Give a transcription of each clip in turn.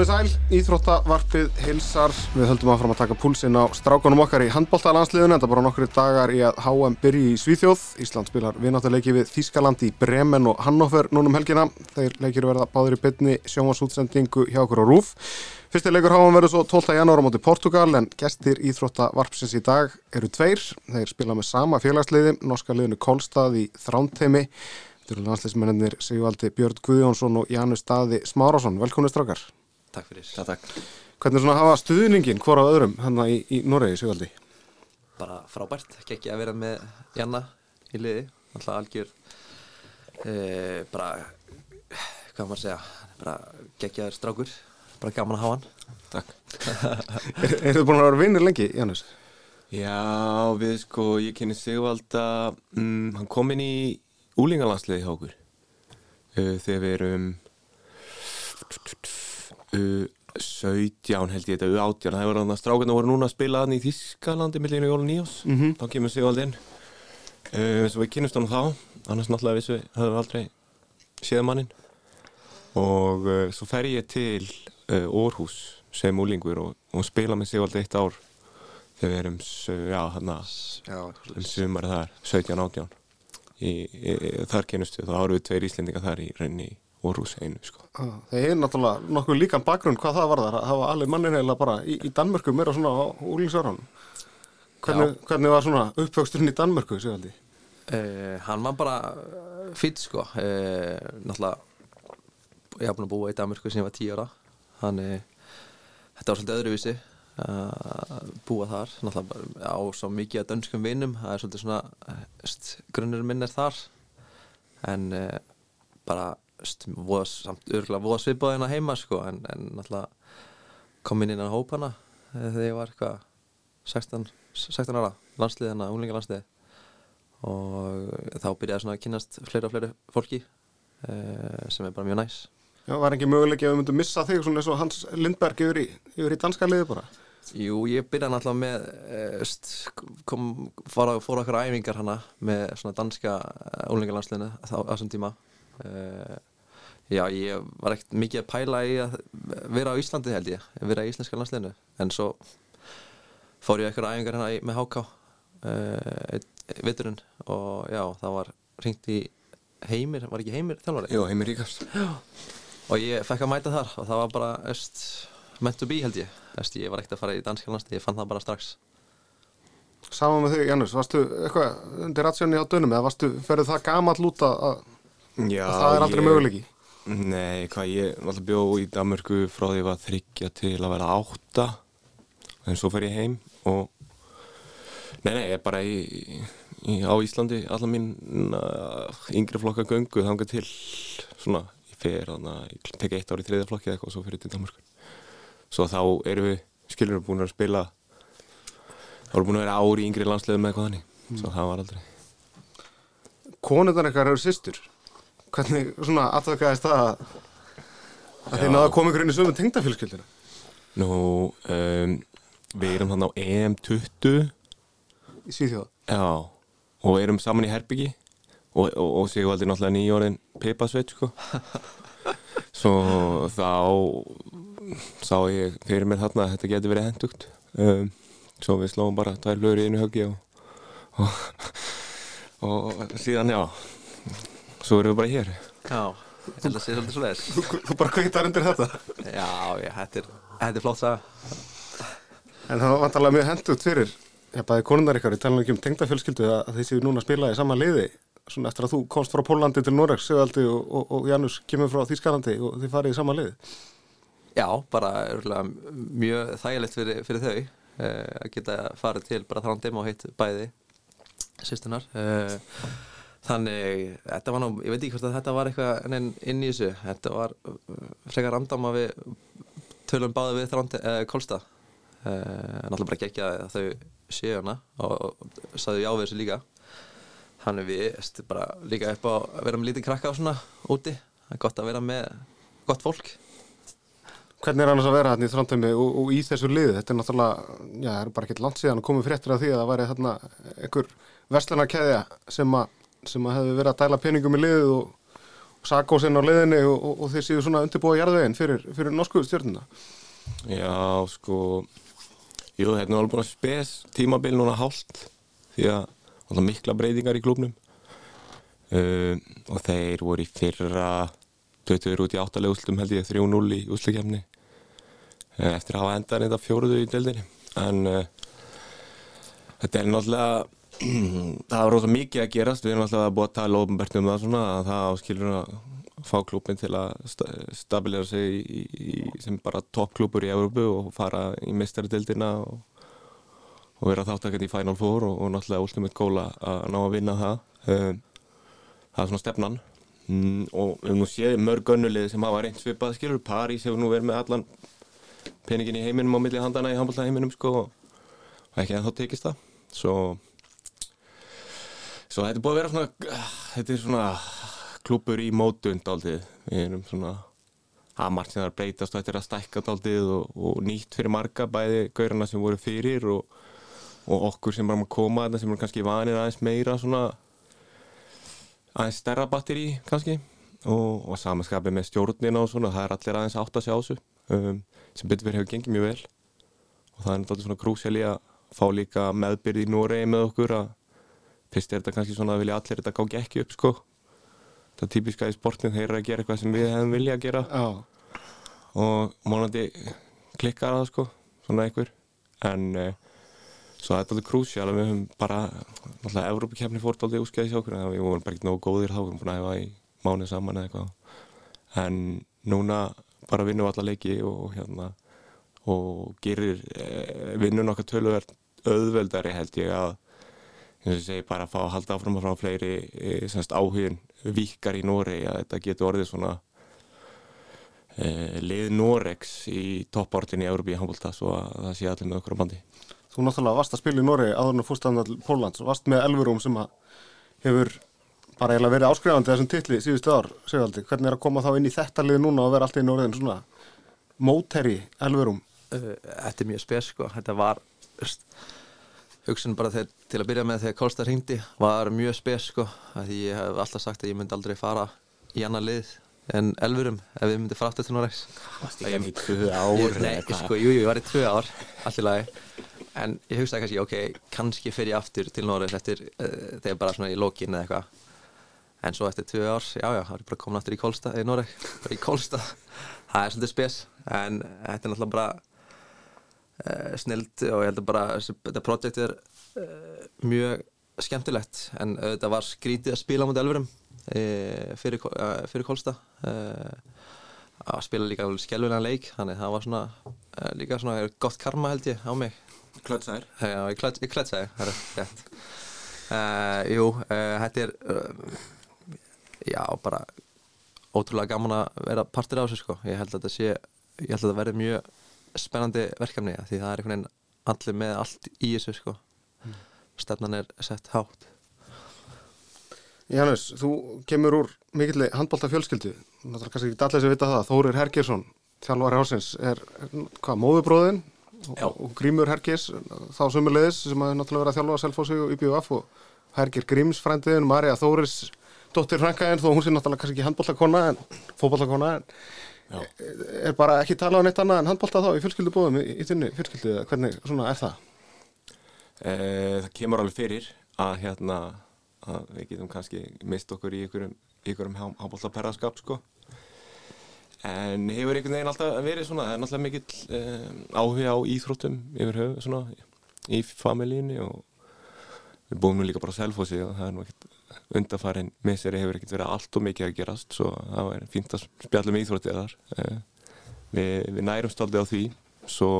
Komið sæl, Íþróttavarpið hilsar, við höldum að fram að taka púlsinn á strákunum okkar í handbóltalansliðun en það bara nokkru dagar í að HM byrji í Svíþjóð. Ísland spilar vináttaleiki við Þískaland í Bremen og Hannover núnum helgina. Þeir leikir verða báður í bytni sjómasútsendingu hjá okkur á Rúf. Fyrsti leikur HM verður svo 12. janúar á móti Portugal en gestir Íþróttavarpsins í dag eru tveir. Þeir spila með sama félagsliði, norska liðinu Kolstað í eru landsleismennir Sigvaldi Björn Guðjónsson og Janus Staði Smárásson. Velkomni strákar. Takk fyrir. Já, takk. Hvernig svona hafa stuðningin hvora öðrum hann í, í Noregi, Sigvaldi? Bara frábært, ekki að vera með Janna í liði, alltaf algjör e, bara, hvað maður segja, bara geggjaður strákur, bara gaman að hafa hann. Takk. er, er þið búin að vera vinnir lengi, Janus? Já, við sko, ég kynni Sigvalda, mm, hann kom inn í úlingalandsliði hjá okkur uh, þegar við erum U17 held ég þetta, U18 það voru þannig að strákarna voru núna að spila þannig í Þískalandi millinu Jólun Níos Mm -hmm. þá kemur Sigvald inn uh, svo við kynnumst honum þá annars náttúrulega vissu, höfum við aldrei séð mannin og uh, svo fer ég til uh, Orhus sem úlingur og, og spila með Sigvald eitt ár þegar við erum já, hana, um sumar þar 17-18 þar kynnustu þá árum við tveir íslendingar þar í reyni í Orhus einu sko. Þeir er náttúrulega nokkuð líkan bakgrunn hvað það var þar að hafa allir mannin heila bara í, í Danmörku meira svona á úlingsörðan hvernig, hvernig var svona uppvöxturinn í Danmörku, Sigvaldi? e, hann var bara fýtt sko, e, náttúrulega, ég haf búin að búa í Danmarku sem ég var tíu ára, þannig þetta var svolítið öðruvísi að búa þar, náttúrulega á svo mikið af dönskum vinnum, það er svolítið svona, grunnurinn minn er þar, en e, bara voða, samt örgulega voða svipaðina heima sko en, en náttúrulega kom inn innan hópana þegar ég var eitthvað 16, 16 ára landsliðina, unglingalandsliði og þá byrjaði svona að kynast fleira og fleira fólki eh, sem er bara mjög næs. Já, var ekki möguleiki að við myndum missa þig svona eins og Hans Lindberg yfir í, yfir í danska liði bara? Jú, ég byrjaði náttúrulega með eh, st, kom, fór, fór okkur æfingar hana með svona danska unglingalandsliðinu á þessum tíma. Eh, Já, ég var ekkert mikið að pæla í að vera á Íslandi held ég, að vera í íslenska landsliðinu. En svo fór ég eitthvað æfingar hérna með HK uh, vitturinn og já, það var ringt í Heimir, var ekki Heimir þjálfari? Jó, Heimir Ríkast Og ég fekk að mæta þar og það var bara öst, meant to be held ég. Öst, ég var ekkert að fara í danska landslið, ég fann það bara strax. Saman með þig, Janus, varstu eitthvað undir ratsjónni á dönum eða varstu, ferðu það gamall út að, Já, að það er aldrei ég- möguleiki? Nei, hvað ég alltaf bjó í Danmörku frá því að ég var þryggja til að vera átta. En svo fer ég heim og nei, nei, ég er bara í, í, á Íslandi alla mín yngri flokka göngu þangað til svona, ég fer þannig að ég tek eitt ár í þriðja flokki eða eitthvað og svo fer ég til Danmörku svo þá erum við, skilur við búin að spila þá erum við búin að vera ári yngri landsliðum með eitthvað þannig. Svo það var aldrei. Konundar eitthvað eru systur Hvernig svona aðtökaðist það að, þið náðu að koma ykkur inn í sömu tengdafélskildina? Nú, um, við erum þannig á EM20 Í Svíþjóða? Já, og erum saman í herbyggi og, og, og Sigvaldi náttúrulega nýjórðin Pipasveit sko. Svo þá sá ég fyrir mér þarna að þetta getur verið hendugt um, svo við slóum bara tvær lögur í einu höggi og, og, og síðan já svo erum við bara hér. Já, ég held að sé svolítið svo leiðis Þú, þú bara kveitar undir þetta? Já, já, þetta er, þetta er flott saga. En það var vantarlega mjög hendugt fyrir Já, bæði konundar ykkar, ég tala ekki um tengdafélskildu að, að þið séu núna að spila í sama liði svona eftir að þú komst frá Pólandi til Sigvaldi og, og, og Janus kemur frá Þýskalandi og þið farið í sama liði Já, bara örgulega mjög þægilegt fyrir, fyrir þau uh, að geta farið til bara þrándum og heitt bæði sýstunar uh, þannig, þetta var nú, ég veit ekki hvort að þetta var eitthvað inn, í þessu. Þetta var uh, frekar randam að við tölum báði við þrándi, uh, Kolstad uh, náttúrulega bara gekja að þau séu hana og, og saðu já við þessu líka. Þannig við bara líka upp á að vera með lítið krakka og svona úti. Það er gott að vera með gott fólk. Hvernig er annars að vera hérna í þrándheimi og, og í þessu liði? Þetta er náttúrulega, já, það er bara ekkert langt síðan að komið fréttir af því að það væri þarna einhver verslunarkeðja sem að, sem hefði verið að dæla peningum í liðið og, Sakósinn á leiðinni og, og, og þeir séu svona undirbúa jarðveginn fyrir, fyrir norsku stjórnuna Já, sko Jú, þetta er alveg búin að spes tímabil núna hálft því að mikla breytingar í klubnum uh, og þeir voru í fyrra 20 út í áttalegu úrslutum held ég 3-0 í úrslukefni uh, eftir að hafa endað þetta fjóruðu í deildinni. En uh, þetta er náttúrulega það var rosa mikið að gerast. Við erum alltaf að búa að tala ofnbært um það svona að það áskilur að fá klubin til að sta stabilira sig í, í, sem bara toppklubur í Európu og fara í meistaradildina og, og vera þáttakandi í Final Four og, og náttúrulega eitt góla að ná að vinna það. Um, það er svona stefnan. Mm, og við nú séum mörg önnulið sem hafa reynd svipað skilur París hefur nú verið með allan peningin í heiminum á milli handana í handbólta heiminum sko og ekki að þá tekist það. Svo svo þetta er búið að vera svona þetta er svona klúpur í mótund aldrei við erum svona að að breytast og þetta er að stækka aldrei og, og nýtt fyrir marga bæði gaurana sem voru fyrir og, og okkur sem erum að koma þetta sem er kannski vanir aðeins meira svona aðeins stærra batteri kannski. Og, og samanskapið með stjórnina og svona það er allir aðeins átt að sjá þessu um, sem betur verið hefur gengið mjög vel. Og það er náttúrulega svona krúsjali að fá líka meðbyrði í Noregi með okkur að fyrst er þetta kannski svona að vilja allir þetta gági ekki upp sko. Það er típiska í sportin þeir eru að gera eitthvað sem við hefum vilja að gera. Já, og mánandi klikkar það sko svona einhver. En uh, svo þetta er alveg krúsjál að við höfum bara náttúrulega Evrópakefni fórt aldrei úskæði sjá okkur en við vorum bara ekki nógu góðir þá við höfum búin að hefa í mánuð saman eða eitthvað. En núna bara vinnum við alla leiki og hérna og gerir uh, vinnun okkar töluvert auðveldari held ég að eins og ég segi bara að fá að halda áfram að frá fleiri e, semst áhugin vikar í Noregi að þetta getur orðið svona e, lið Noregs í toppártinni í Európi í handbólta svo að það sé allir með okkur á bandi. Þú náttúrulega varst að spila í Noregi áður en að fórstandall Póllands. Og varst með Elverum sem að hefur bara eiginlega verið áskrifandi þessum titli síðustu ár, Sigvaldi, hvernig er að koma þá inn í þetta lið núna og vera alltaf í Norðin svona mótherri Elverum Þetta er mjög spes sko, þetta var hugsun bara þegar, til að byrja með þegar Kolstad hringdi var mjög spes sko, því ég hef alltaf sagt að ég myndi aldrei fara í annar lið en Elverum ef við myndum fara aftur til Noregs. Það er mjög tvö Ég- Nei, sko, jú, jú, ég var í tvö ár, allt í lagi. En ég hugsaði kannski, ok, kannski fer ég aftur til Noregs eftir, uh, þegar bara svona í lokin eða eitthvað. En svo eftir tvö ár, já, já, þá er ég bara komin aftur í Kolstad, í Noreg, bara í Kolstad Það er svolítið spes, en þetta er náttúrulega bara snild og ég held að bara, þetta projekt er uh, mjög skemmtilegt. En þetta var skrítið að spila mútið Elverum uh, fyrir, fyrir Kolstad uh, að spila líka skjálfilega leik þannig það var svona líka svona gott karma held ég á mig. Klötsær? Já, ég segi það er rétt. Uh, Jú, uh, þetta er uh, já, bara ótrúlega gaman að vera partur af þessu sko. Ég held að þetta sé, ég held að þetta verði mjög spennandi verkefni af því það er einhvern veginn allir með allt í þessu sko. Stefnan er sett hátt. Janus, þú kemur úr mikilli handbólta fjölskyldu náttúrulega kannski ekki allir sem vita það. Þórir Hergersson, þjálfari ásins er, er hvað, móðubróðin og, og Grímur Hergers þá sömulegis sem að náttúrulega vera að þjálfa Selfossi og IBUF og Herger Gríms frændiðin, Marja Þóris dóttir Frankaðin, þó hún sé náttúrulega kannski ekki handbóltakona en fótbóltakona en Já. er bara ekki talað á neitt annað en handbólta þá í fjölskyldubóðum í, í þinni fjölskyldu hvernig svona er það? Eh, það kemur alveg fyrir að hérna að við getum kannski mist okkur í ykkurum, ykkurum hábóltaperraskap sko en hefur einhvern veginn alltaf verið svona það er náttúrulega mikill eh, áhuga á íþróttum yfir höfu svona í familínu og við búum nú líka bara á Selfossi og það er nú ekkert undarfærin misseri hefur ekkert verið allt og mikið að gerast svo það er fínt að spjalla með íþróttið þar. Eh, við, við nærumst aldrei á því svo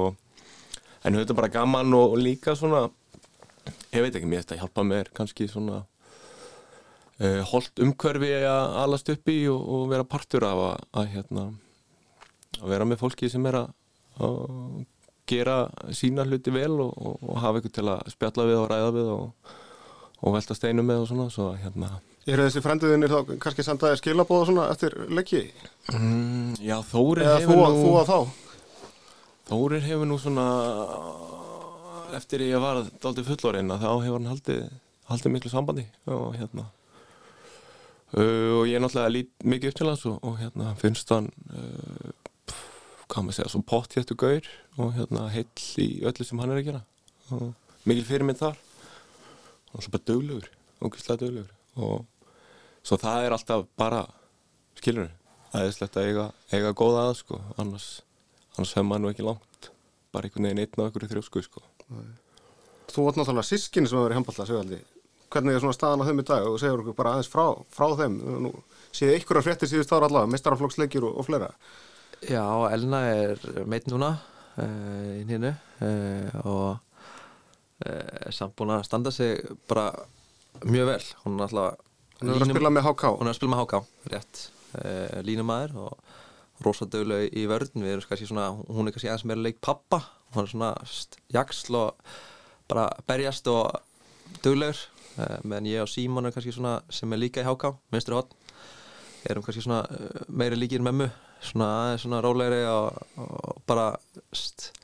en þetta er bara gaman og, og líka svona ég veit ekki, mér þetta hjálpa mér kannski svona uh, holdt umhverfi að alast upp í og, og vera partur af að, að hérna að vera með fólki sem er að, að gera sína hluti vel og, og, hafa ykkur til að spjalla við og ræða við og, og velta steinu með og svona svo hérna Eru þessi frændiðinir þá kannski sendaði skilabóða svona eftir leggji? mm, Já, Þórir Eða þú, hefur þú nú að þá? Þórir hefur nú svona eftir ég var daldið fullorinn að þá hefur hann haldið, haldið miklu sambandi og hérna uh, og ég er náttúrulega lít mikið upp til hans og, og hérna finnst hann uh, hvað maður segja, svo pottjættu gaur og hérna heill í öllu sem hann er að gera og mikil fyrir minn þar og svo bara döglegur, ógeðslega döglegur og svo það er alltaf bara skilur aðeinslegt að eiga, eiga góða að sko annars, annars hefur maður ekki langt bara einhvern veginn einn á einhverju þrjósku sko Þú vart náttúrulega sískinni sem hefur verið í handbólta, Sigvaldi. Hvernig er svona staðan á þeim í dag og segir okkur bara aðeins frá, frá þeim? Nú séð ykkur að frétti síðust ára allavega, mistaraflokksleikir og, og fleira. Já, Elna er meitt núna uh, í hínu uh, og uh, samt búin að standa sig bara mjög vel. Hún er alltaf Hún er að spila með HK. hún er að spila með HK, rétt. Uh, línumæður og rosa döguleg í vörðin, við erum kannski svona hún er kannski aðeins meira leik pappa. Hún er svona jaxl og bara berjast og dögulegur uh, meðan ég og Símon er kannski svona sem er líka í HK, minstri hotn erum kannski svona uh, meiri líkir mömmu. Svona aðeins svona rólegri og, og bara st,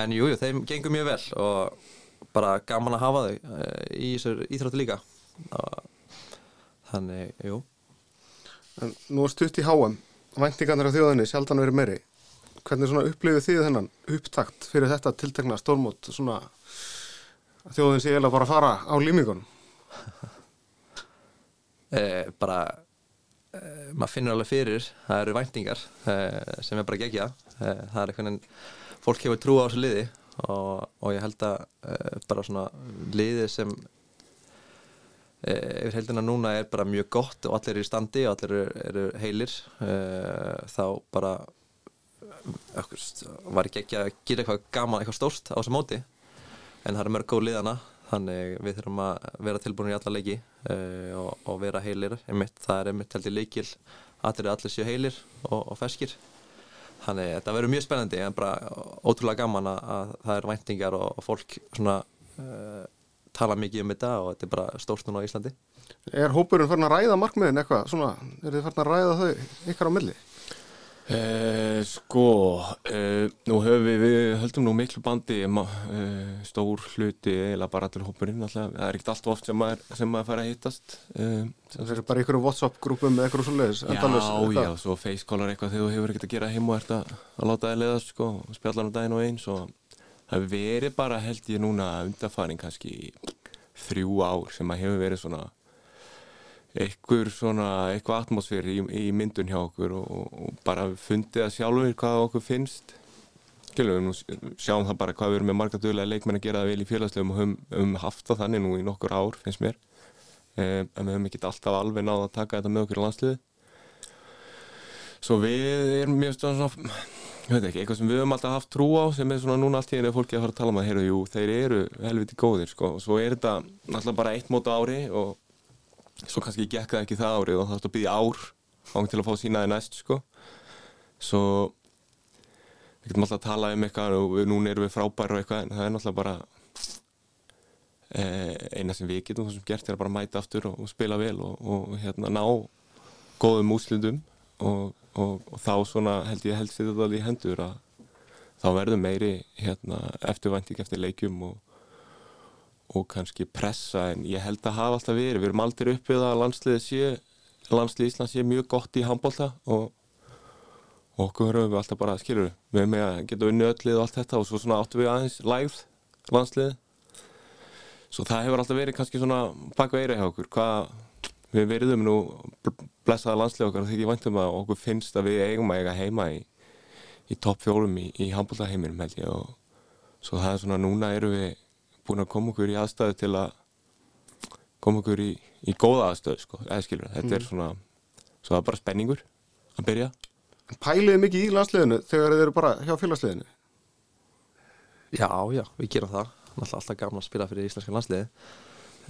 en jú, jú, þeim gengur mjög vel og bara gaman að hafa þau uh, í þessar íþróttu líka þannig, jú En nú er stutt í HM, væntingarnir á þjóðinni sjaldan verið meiri. Hvernig svona upplifið þið þennan upptakt fyrir þetta tiltekna stórmót svona að þjóðin sé eiginlega bara fara á límingunum? eh, bara eh, maður finnur alveg fyrir það eru væntingar eh, sem er bara gegja eh, það er einhvern veginn fólk hefur trú á þessu liði og, og ég held að eh, bara svona liði sem eh, yfir heldina núna er bara mjög gott og allir eru í standi og allir eru, eru heilir. Eh, þá bara var ekki ekki að gera eitthvað gaman, eitthvað stórt á þessu móti. En það eru mörg góð liðana þannig við þurfum að vera tilbúin í alla leiki uh, og, og vera heilir einmitt, það er einmitt held ég leikil allir allir séu heilir og, og feskir þannig þetta verður mjög spennandi en bara ótrúlega gaman að, að það eru væntingar og, og fólk svona uh, tala mikið um þetta og þetta er bara stórt núna á Íslandi Er hópurinn farin að ræða markmiðin eitthvað? Svona, er þið farin að ræða þau ykkar á milli? Eh, sko, eh, nú höfum við, við höldum nú miklu bandi eh, stór hluti eða bara allir hópurinn alltaf, það er ekkert allt of oft sem maður, sem maður fara að hittast eh, Það er bara ykkur WhatsApp-grúpum með eitthvað svo leiðis? Já, já, svo facecaller eitthvað þegar þú hefur ekkert að gera heim og ert að, að láta það leiðast sko, spjallar um daginn og eins og það verið bara held ég núna undarfæring kannski þrjú ár sem að hefur verið svona eitthvað svona, eitthvað atmosfér í, í myndun hjá okkur og, og bara fundið að sjálfur hvað okkur finnst. Nú sjáum það bara hvað við erum með marga dögulega leikmenn að gera það vel í félagslegum og höfum, höfum haft það þannig nú í nokkur ár finnst mér. Eh, en við höfum ekki alltaf alveg náða að taka þetta með okkur í landsliði svo við erum mjög svona ekki, eitthvað sem við höfum alltaf haft trú á sem er svona núna allt í einu fólki að fara að tala um að heyra, jú, þeir eru helviti góðir sko, og svo er þetta alltaf bara eitt mót á ári og svo kannski gekk það ekki það árið og það ætti að byggja ár fang til að fá sínaði næst sko. Svo við getum alltaf að tala um eitthvað og við, núna erum við frábæri og eitthvað en það er náttúrulega bara eh, eina sem við getum það sem gert er að bara mæta aftur og, og spila vel og, og hérna ná góðum úslundum og, og þá svona held ég helst þetta alveg í hendur að þá verður meiri hérna eftirvænting eftir leikjum og og kannski pressa en ég held að hafa alltaf verið, við erum aldrei uppið að landsliðið sé, landslið Íslands sé mjög gott í handbólta og okkur höfum við alltaf bara, skilur við erum með að geta unni öllið og allt þetta og svo svona áttum við aðeins lægð landslið svo það hefur alltaf verið kannski svona baka eira hjá okkur hvað við veriðum nú blessaða landslið okkar því ekki væntum að okkur finnst að við eigum að eiga heima í, í topp fjórum í, í handbólta heiminum held ég og svo það er svona núna eru við búin að koma okkur í aðstæðu til að koma okkur í, í góða aðstöðu sko, eða skilur, þetta er svona svo það er bara spenningur að byrja. Pæliði mikið í landsliðinu þegar þið eru bara hjá félagsliðinu? Já, já, við gerum það. Alltaf, alltaf gaman að spila fyrir íslenska landsliði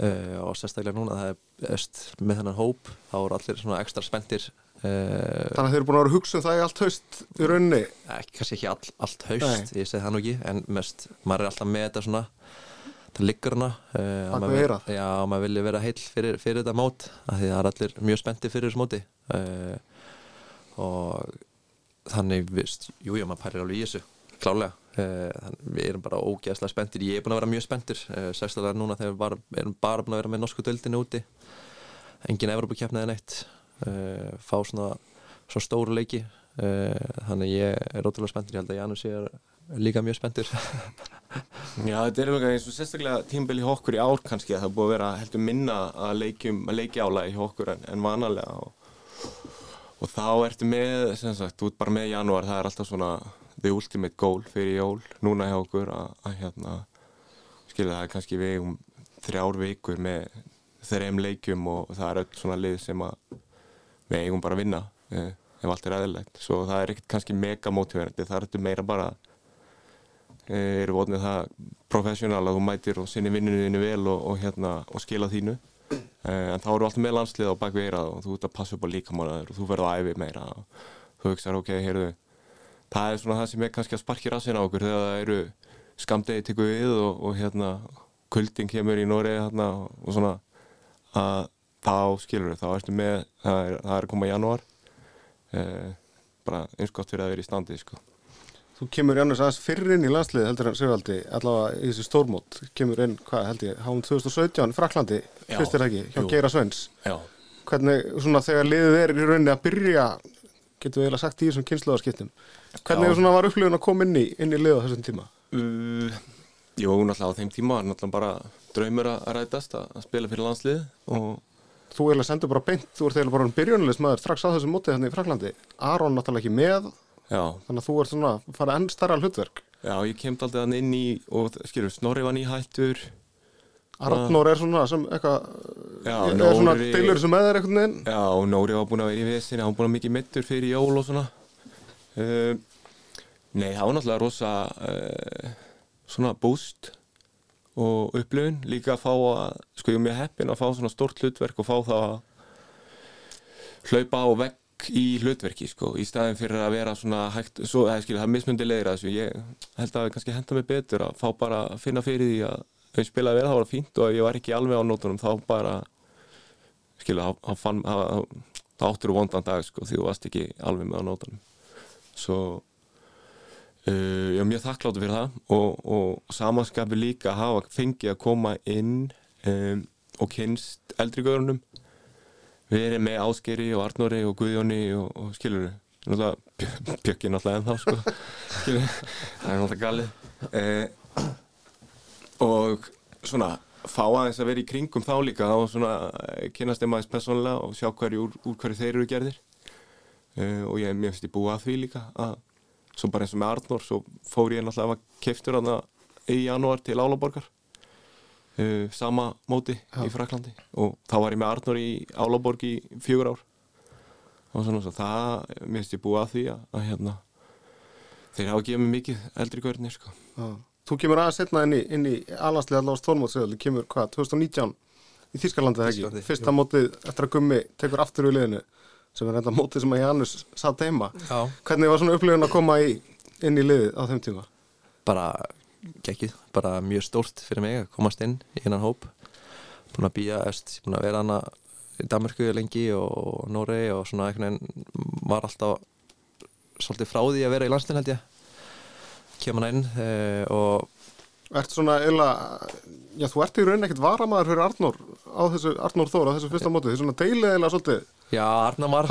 uh, og sérstaklega núna það er öst, með þennan hóp þá eru allir svona ekstra spendir uh, Þannig að þið eru búin að vera að hugsa um það í allt haust í rauninni? Ekki, kannski ekki all, allt haust ég segi það nú ekki, en mest maður er alltaf með þetta svona það liggur hana Bak við eyrað. já, maður vilja vera heill fyrir, fyrir þetta mót af því það er allir mjög spennti fyrir þessu móti. Uh, og þannig, vist, jú, jú, maður pærir alveg í þessu klálega uh, þannig, við erum bara ógeðslega spenntir. Ég er búin að vera mjög spenntir uh, sérstaklega núna þegar við bara, erum bara búin að vera með norsku döldinu úti. Engin Evropakefni eða neitt. Fá svona, svona stóru leiki. Þannig ég er ótrúlega spenntur. Ég held að Janus er líka mjög spenntur. Já, þetta er alveg eins og sérstaklega tímbili hjá okkur í ár kannski að það búið að vera heldur minna að að leiki álægi hjá okkur en, en vanalega og, og þá ertu með, sem sagt, út bara með janúar, það er alltaf svona the ultimate goal fyrir jól núna hjá okkur að, að hérna skilja það er kannski við um þrjár vikur með þreim leikjum og það er öll svona lið sem að við eigum bara að vinna eh, ef allt er aðeinlegt, svo það er ekkert kannski mega mótiverandi, það er meira bara Eh, eru vonið það professional að þú mætir og sinni vinnuninu vel og, og, hérna, og skila þínu. Eh, en þá eru alltaf með landslið á bakveira og þú ert að passa upp á líkamálaður og þú verður að æfi meira og þú hugsaður ok, heyrðu það er svona það sem er kannski að sparki rassin á okkur þegar það eru skamdegi tikku við og, og hérna kulding kemur í Nóri hérna, og svona að þá skilur þau, þá ertu með það er, það er að koma í janúar. Eh, bara eins gott fyrir að vera í standi sko Þú kemur Janus aðeins fyrr inn í landsliði heldur en Sigvaldi, allavega í þessu stórmót. Kemur inn, hvað held ég, háum 2017 Fraklandi, fyrst er það ekki, hjá jú. Geira Svens. Já, hvernig, svona þegar liðið er í rauninni að byrja getur við eiginlega sagt í þessum kynsluðarskiptum hvernig svona var upplifun að koma inn í, inn í liða þessum tíma? Uh, jú, náttúrulega á þeim tíma var náttúrulega bara draumur að rætast að spila fyrir landslið og Þú eiginlega sendur bara beint, þú ert eiginlega bara já, þannig að þú ert svona að fara enn starra hlutverk. Já, ég kemd aldrei þannig inn í og skilur, Snorri var nýhættur Arnór er svona sem eitthvað Já, er svona Nóri- deilur sem með þér einhvern veginn. Já, Nóri var búin að vera í vesinni, hann var búin að mikið mittur fyrir jól og svona. Uh, Nei, það var náttúrulega rosa uh, svona boost og upplifun. Líka að fá að, sko ég er mjög heppin að fá svona stórt hlutverk og fá það að hlaupa á vegg í hlutverki sko, í staðin fyrir að vera svona hægt, svo, skilja, það er mismundi leiðir að þessu, ég held að það kannski henda mig betur að fá bara að finna fyrir því að ég spilaði vel, það var fínt og ef ég var ekki alveg á nótunum, þá bara það það áttur úr vondan dag, sko, því þú varst ekki alveg með á nótunum. Svo uh, ég er mjög þakkláttur fyrir það og, og samanskapi líka að hafa fengið að koma inn um, og kynst eldri gaurunum verið með Áskeri og Arnóri og Guðjóni og, og skilur náttúrulega bjökki náttúrulega ennþá sko. Það er náttúrulega galið. Eh, og svona fá aðeins að vera í kringum þá líka og svona eh, kynnast þeim aðeins persónulega og sjá hverju úr, úr hverju þeir eru gerðir. Eh, og ég mér finnst ég búið að því líka að svo bara eins og með Arnór svo fór ég náttúrulega að hana í janúar til Álaborgar uh, sama móti í Fraklandi og þá var ég með Arnór í Álaborg í fjögur ár. Og svona svo það, mér finnst ég búið að því að, að hérna þeir hafa gefið mér mikið eldri görnir sko. Já. Þú kemur aðeins setna inn í, inn í alhanslið allavega stórmótsöðul, þú kemur hvað, 2019 í Þýskalandi eða ekki, fyrsta mótið eftir að gummi tekur aftur við liðinu sem er enda mótið sem að Janus satt heima. Já, hvernig var svona upplifun að koma í, inn í liðið á þeim tíma? bara gekkið, bara mjög stórt fyrir mig að komast inn í hennan hóp. Búin að býja, eftir, búin að vera hana í Danmarku lengi og Noregi og svona einhvern veginn var alltaf svolítið frá því að vera í landslinn held ég. Kemur hann inn e, og Ertu svona eila, já þú ert í rauninni ekkert varamaður fyrir Arnór á þessu, Arnór Þór á þessu fyrsta mótið, því svona deilið eila svolítið já, Arnar var,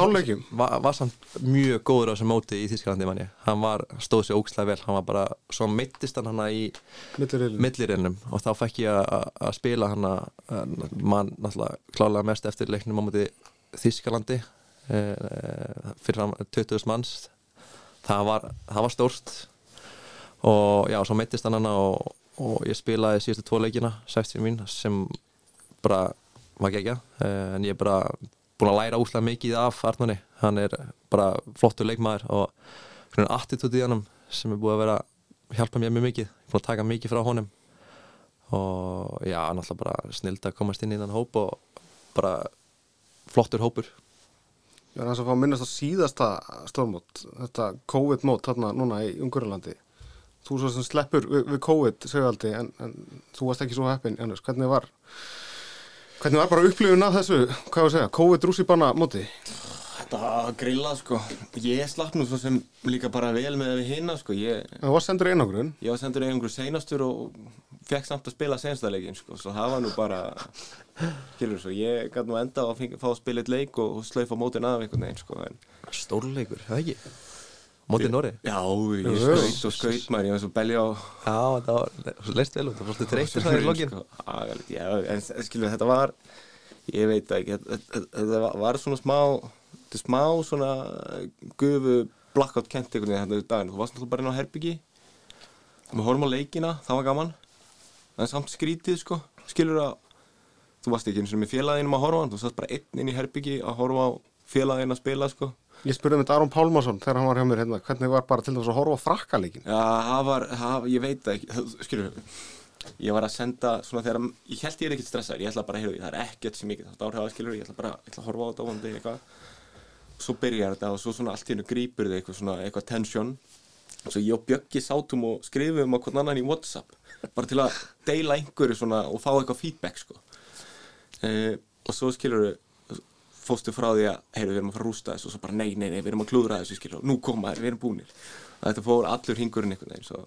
var, var samt mjög góður á þessu móti í Þísklandi manni, hann var, stóð sér ógslæð vel, hann var bara, svo mittist hann hana í millirinnum og þá fekk ég að- spila hana mann náttúrulega klálega mest eftir leiknum á móti Þískalandi eh, fyrir fram 20.000 manns. Það var, það var stórt. Og já, svo meittist hann hana og, og ég spilaði síðustu tvo leikina 60 mín sem bara var gegja en ég er bara búin að læra úslega mikið af Arnóni hann er bara flottur leikmaður og svona attitúti í hann sem er búið að vera hjálpa mér mjög mikið, búin að taka mikið frá honum. Og já, náttúrulega bara snild að komast inn í þann hóp og bara flottur hópur. Ég er aðeins að fá að minnast á síðasta stórmót, þetta COVID-mót þarna núna í Ungurlandi. Þú svo sem sleppur við, við COVID, segjaldi, en, en þú varst ekki svo heppin, Janus. Hvernig var, hvernig var bara upplifun að þessu, hvað var að segja, COVID-rússipanna móti? Þetta var grillað sko Ég slapp nú svo sem líka bara vel með við hinna sko Ég, Það var sendur einangrun ég var sendur einhverju seinastur og fekk samt að spila senstaleikin sko Svo það var nú bara Skilur svo, ég gæti nú enda að fá að spila eitt leik og, og slaufa mótin af einhvern veginn sko en, Stórleikur, það ekki? Mótið Nóri? Já, ég skaut og skaut maður, ég var svo belja á Já, það var, leist vel út, það fórstu þreytir það í lokin. sko. Já, en skilur þetta var Ég veit ekki, þetta- var- svona smá Þetta smá svona gufu blackout kent einhvern veginn þetta í daginn. Þú varst náttúrulega bara inn á herbyggi Við horfum á leikina, það var gaman. En samt skrítið sko. Skilur að Þú varst ekki eins og með félaginu að horfa Þú satt bara einn inn í herbyggi að horfa á félaginu að spila sko Ég spurði með Aron Pálmarsson þegar hann var hjá mér hérna hvernig var bara til þess að horfa frakkaleikin Já, það var, það, ég veit ekki, skilur, ég var að senda svona þegar, ég held ég er ekkert stressaður, ég ætla bara, heyrðu, það er ekkert sem mikið, þetta áhrif að skilur, ég ætla bara, ég ætla að horfa á þetta óvandi eitthvað, svo byrjar þetta og svo svona allt í hennu grípur þig eitthvað svona, eitthvað tension, svo ég og Bjöggi sátum og skrifum á hvern annan í Whatsapp, bara til að deila einhverju svona og fá eitthvað feedback, sko, e, og svo skilur fóstu frá því að, heyrðu, við erum að fara að rústa þessu og svo bara, nei, nei, nei, við erum að klúðra þessu, skilur, nú koma þér, við erum búnir. Og þetta fór allur hingurinn einhvern veginn, svo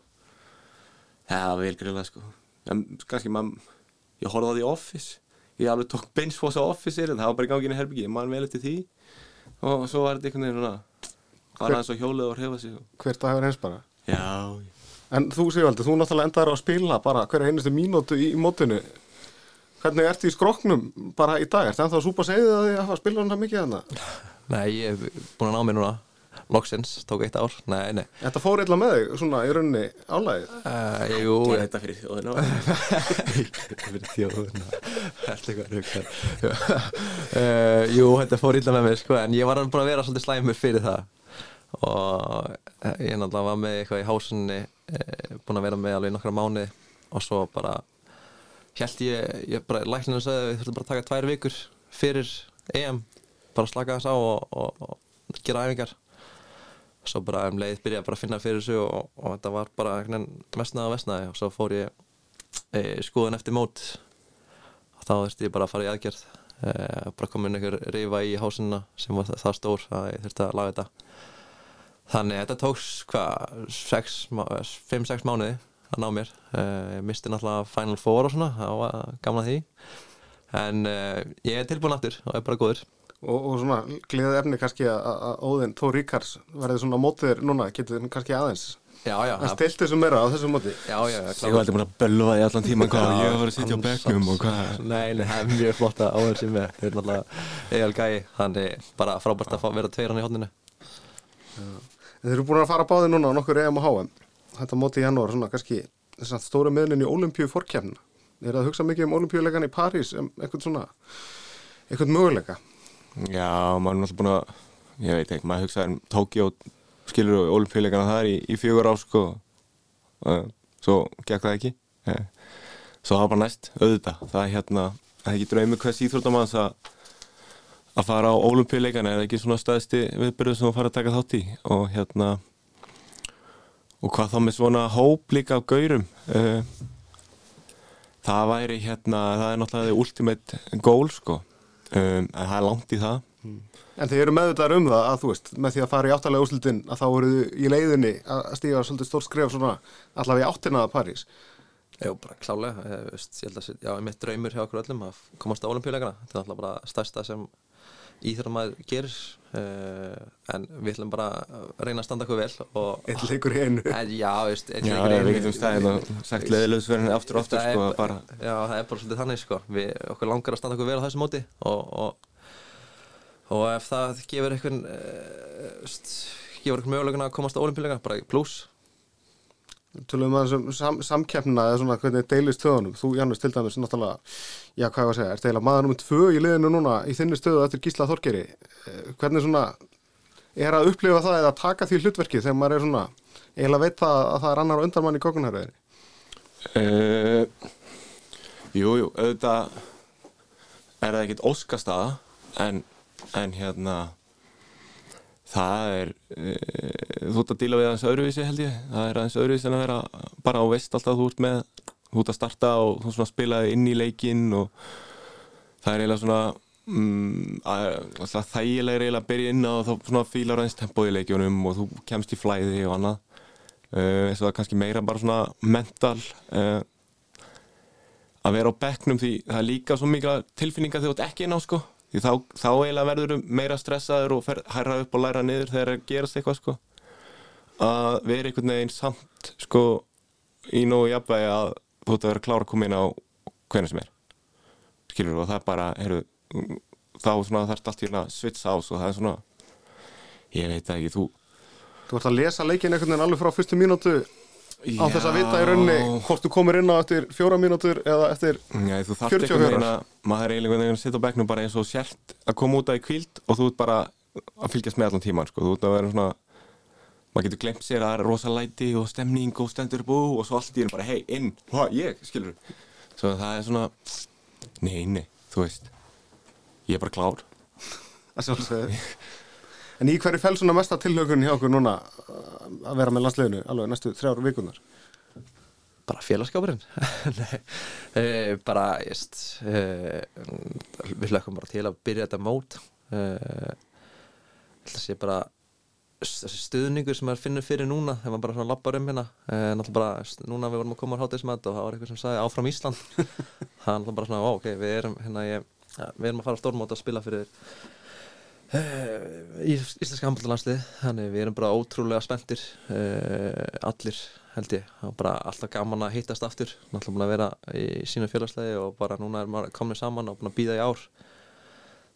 það var vel grillað, sko. En kannski maður, ég horfði á því Office, ég alveg tók beinsfós á Office-ir, en það var bara í ganginu herbyggi, ég man vel eftir því. Og svo var þetta einhvern veginn svona, var aðeins á hjólið og reyfa sig. Og... Hver dagur eins bara Já, En þú Sigvaldi, þú náttúrulega endaður á að spila bara hverja einustu mínútu í, mótinu Hvernig ertu í skroknum bara í dag? Ertu ennþá að súpa segið að því að hafa spilað hann mikið þannig? Nei, ég hef búin að ná mér núna Loksins, tók eitt ár Nei, nei Þetta fór illa með þig, svona í rauninni álægið uh, Jú, gera þetta fyrir þjóðina. fyrir þjóðuna Þetta eitthvað ruggar uh, Jú, þetta fór illa með mér sko, En ég var bara að vera svolítið slæmur fyrir það Og eh, ég náttúrulega var með eitthvað í hásunni Búin að vera með alveg nokkra mánuði Og svo bara Hjælt ég, ég bara lækninu sagði Við þurfum bara að taka tvær vikur fyrir EM Bara slaka þess á og, og, og gera æfingar. Svo bara um leið byrjaði bara að finna fyrir þessu og, og þetta var bara mestnaði og vestnaði og svo fór ég e, skoðun eftir mót. Og þá þurfti ég bara að fara í aðgerð. E, bara komin einhver rifa í hásina sem var það, það stór að ég þurfti að laga þetta. Þannig að þetta tóks hvað 5-6 mánuði að ná mér. E, ég misti náttúrulega Final Four og svona það var gamla því. En e, ég er tilbúin aftur og er bara góður. Og, og svona gleðið efni kannski að, að Óðinn Þór Ríkars verði svona mótið þér núna, getur þið kannski aðeins já, já, að stilt þessu meira á þessu móti? Já, já, Ég var alltaf búin að bölva í allan tíman hvað ég var að sitja á bekknum og hvað. Nei, nei, það er mjög flott að áður sem með. Þau eru náttúrulega egal gæi Þannig bara frábært að fá, vera tveir hann í hodninu Þeir eru búin að fara báði núna á nokkur EM og HM Þetta móti í janúar, svona kannski þess að stóra miðlinn í Olimpíu fórkjafna Er það að hugsa mikið um Olimpíuleikan í París eitthvað svona, eitthvað möguleika Já, maður er náttúrulega búin að, ég veit ekki, maður hugsaði um Tókjó, skilur og olimpíuleikana þar í, í fjögur ár, sko. Og svo gekk það ekki. Svo það var bara næst, auðvitað. Það er hérna, það er ekki draumi hvers íþróttamanns að að fara á olimpíuleikana er það ekki svona staðsti viðbyrðu sem þú fara að taka þátt í og hérna og hvað þá með svona hóp líka af gaurum? Uh, það væri hérna það er náttúrulega ultimate goal sko. Um, en það er langt í það. En þeir eru meðvitaðar um það að þú veist með því að fara í áttalega úrslutin að þá eru þið í leiðinni að stíga svolítið stórt skref svona allavega í áttina að París. Jú, bara klálega ég, veist, ég held að, já, mitt draumur hjá okkur öllum að komast á olimpíuleikana Þetta er alltaf bara stærsta sem íþjóðan maður gerir uh, En við ætlum bara að reyna að standa okkur vel og, Eitt leikur í einu. En, Já, veist, Já, leikur í við einu. getum staðið og sagt leðilegsverðin aftur og aftur sko bara Já, það er bara svolítið þannig sko. Við, okkur langar að standa okkur vel á þessu móti og, og, og ef það gefur eitthvað uh, gefur eitthvað möguleguna að komast á olimpíuleika bara pluss Tölum við um sam, samkeppna eða svona hvernig deilist stöðunum Þú, Janus, til dæmis, náttúrulega Já, hvað ég var að segja, er það maður nummið tvö í liðinu núna í þinni stöðu eftir Gísla Þorgeri. Eh, Hvernig svona er að upplifa það eða taka því hlutverki þegar maður er svona eiginlega veit það að það er annar undan mann í kokunaröðinni uh, Jú, jú, auðvitað er það ekkit óskastaða en, en hérna það er uh, þú ert að díla við aðeins öðruvísi held ég. Það er aðeins öðruvísi en að vera bara á veist alltaf þú ert með þú ert að starta og þú spilaði inn í leikinn og það er eiginlega svona mm, að, þægilega reyla að byrja inn á þá fílar aðeins tempóið í leikjunum og þú kemst í flæði og annað. Uh, eins og það er kannski meira bara svona mental uh, að vera á bekknum því það er líka svo mikla tilfinninga þegar þú ert ekki inn á sko því þá, þá eiginlega verður þú meira stressaður og fer, hæra upp og læra niður þegar það gerast eitthvað sko. Að vera einhvern veginn samt sko í nógu jafnvægi að þú ert að vera klára að koma inn á hvernig sem er. Skilur og það er bara heru, þá þarfst allt í hérna svits ás og það er svona ég veit ekki, þú Þú ert að lesa leikin einhvern veginn alveg frá fyrstu mínútu á þess að vita í rauninni hvort þú komir inn á eftir fjóra mínútur eða eftir Já, þú þarft 44. einhvern veginn að maður er eiginlega einhvern veginn að sitja á bekknum bara eins og sért að koma út af í kvíld og þú ert bara að fylgjast með allan tíman sko. þú ert að vera svona maður getur glemt sér að það er rosa læti og stemning og stendur upp og svo allt í henni bara hei, inn, hva, ég, skilur svo það er svona nei, nei, þú veist ég er bara klár. Að sjálfsögðu En í hverju fell svona mesta tilhaugun hjá okkur núna uh, að vera með landsliðinu alveg næstu þrjáru vikunar? bara félagskapurinn Nei, e, bara just, e, við hlökkum bara til að byrja þetta mót. E, þetta sé bara þessi stuðningur sem maður finnur fyrir núna þegar maður bara svona lappar um hérna náttúrulega bara, núna við vorum að koma á hátismat og það var eitthvað sem sagði áfram Ísland. Það er náttúrulega bara svona, ó, ok, við erum hérna, ég, ja, við erum að fara á stórmót að spila fyrir í íslenska handbóltalandslið þannig við erum bara ótrúlega spenntir uh, allir held ég og bara alltaf gaman að hittast aftur náttúrulega búin að vera í sínu félagslega og bara núna er maður komin saman og búin að býða í ár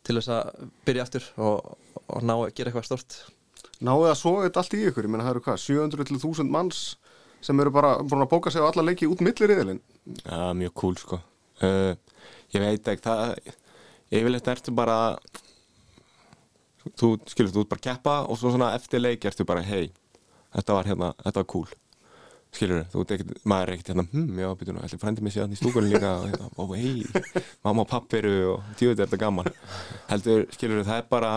til þess að byrja aftur og, og ná að gera eitthvað stort Náðu að soga þetta allt í ykkur? Ég meina það eru hvað, 700 til 1000 manns sem eru bara búin að bóka sig á alla leiki út millir yðurlinn. Já, mjög cool sko uh, Ég veit ekki, það yfirleitt ertu bara þú skilur, þú ert bara að keppa og svo svona eftir leik ertu bara hei, þetta var hérna, þetta var cool. Skilur, þú ert ekkert, maður er ekkert hérna hm, já, byrju nú, ætli frændi mig síðan í stúkunni líka og hérna, ó, hei, mamma og pappi eru og djúið er þetta gaman. Heldur, skilur, það er bara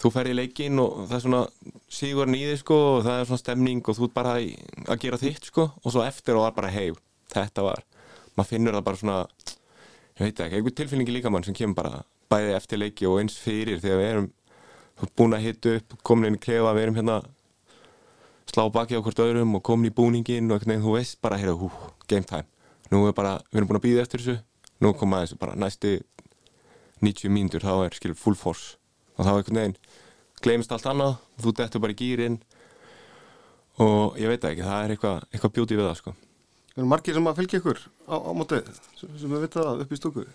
þú fer í leikin og það er svona sígurinn í þig sko og það er svona stemning og þú ert bara í, að gera þitt sko og svo eftir og var bara hei, þetta var maður finnur það bara svona ég veit ekki, einhver tilfinningi líka mann sem kemur bara bæði eftir leiki og eins fyrir þegar við erum búin að hitta upp, komin inn í klefa við erum hérna slá baki á hvort öðrum og komin í búningin og einhvern veginn þú veist bara, heyrðu, hú, game time. Nú er bara, við erum búin að býða eftir þessu nú koma þessu bara næsti 90 mínútur, þá er skil full force. Og þá einhvern veginn gleymist allt annað, þú dettur bara í gýrin og ég veit ekki, það er eitthvað, eitthvað bjúti við það sko. Það eru margir sem að fylgja ykkur á, á móti sem, við vita það upp í stúku.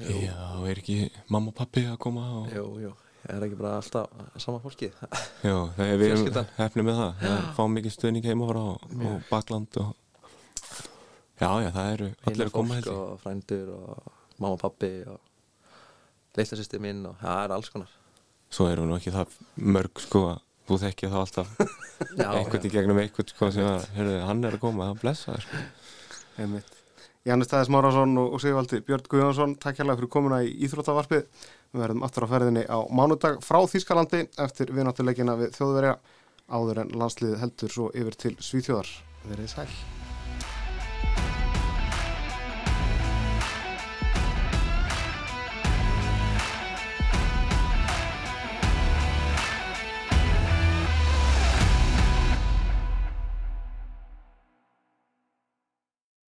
Já, er ekki mamma og pappi að koma og... Jú, jú, er ekki bara alltaf sama fólki? Já, það er við hefnið með það. Það fá mikið stuðning heima frá og, og bakland og Já, já, það eru allir að koma þessi og frændur og mamma og pappi og leitlasýsti minn og það er alls konar. Svo eru nú ekki það mörg sko að þú þekkja það alltaf Já, einhvern í gegnum einhvern sko sem að, heyrðu, hann er að koma, það blessa það sko. Jannis Tæðis Márásson og, Sigvaldi Björn Guðjónsson, takk hérlega fyrir komuna í Íþróttavarpið. Við verðum aftur á ferðinni á mánudag frá Þýskalandi eftir vináttuleikina við þjóðverja áður en landsliðið heldur svo yfir til Svíþjóðar. Verðið sæl.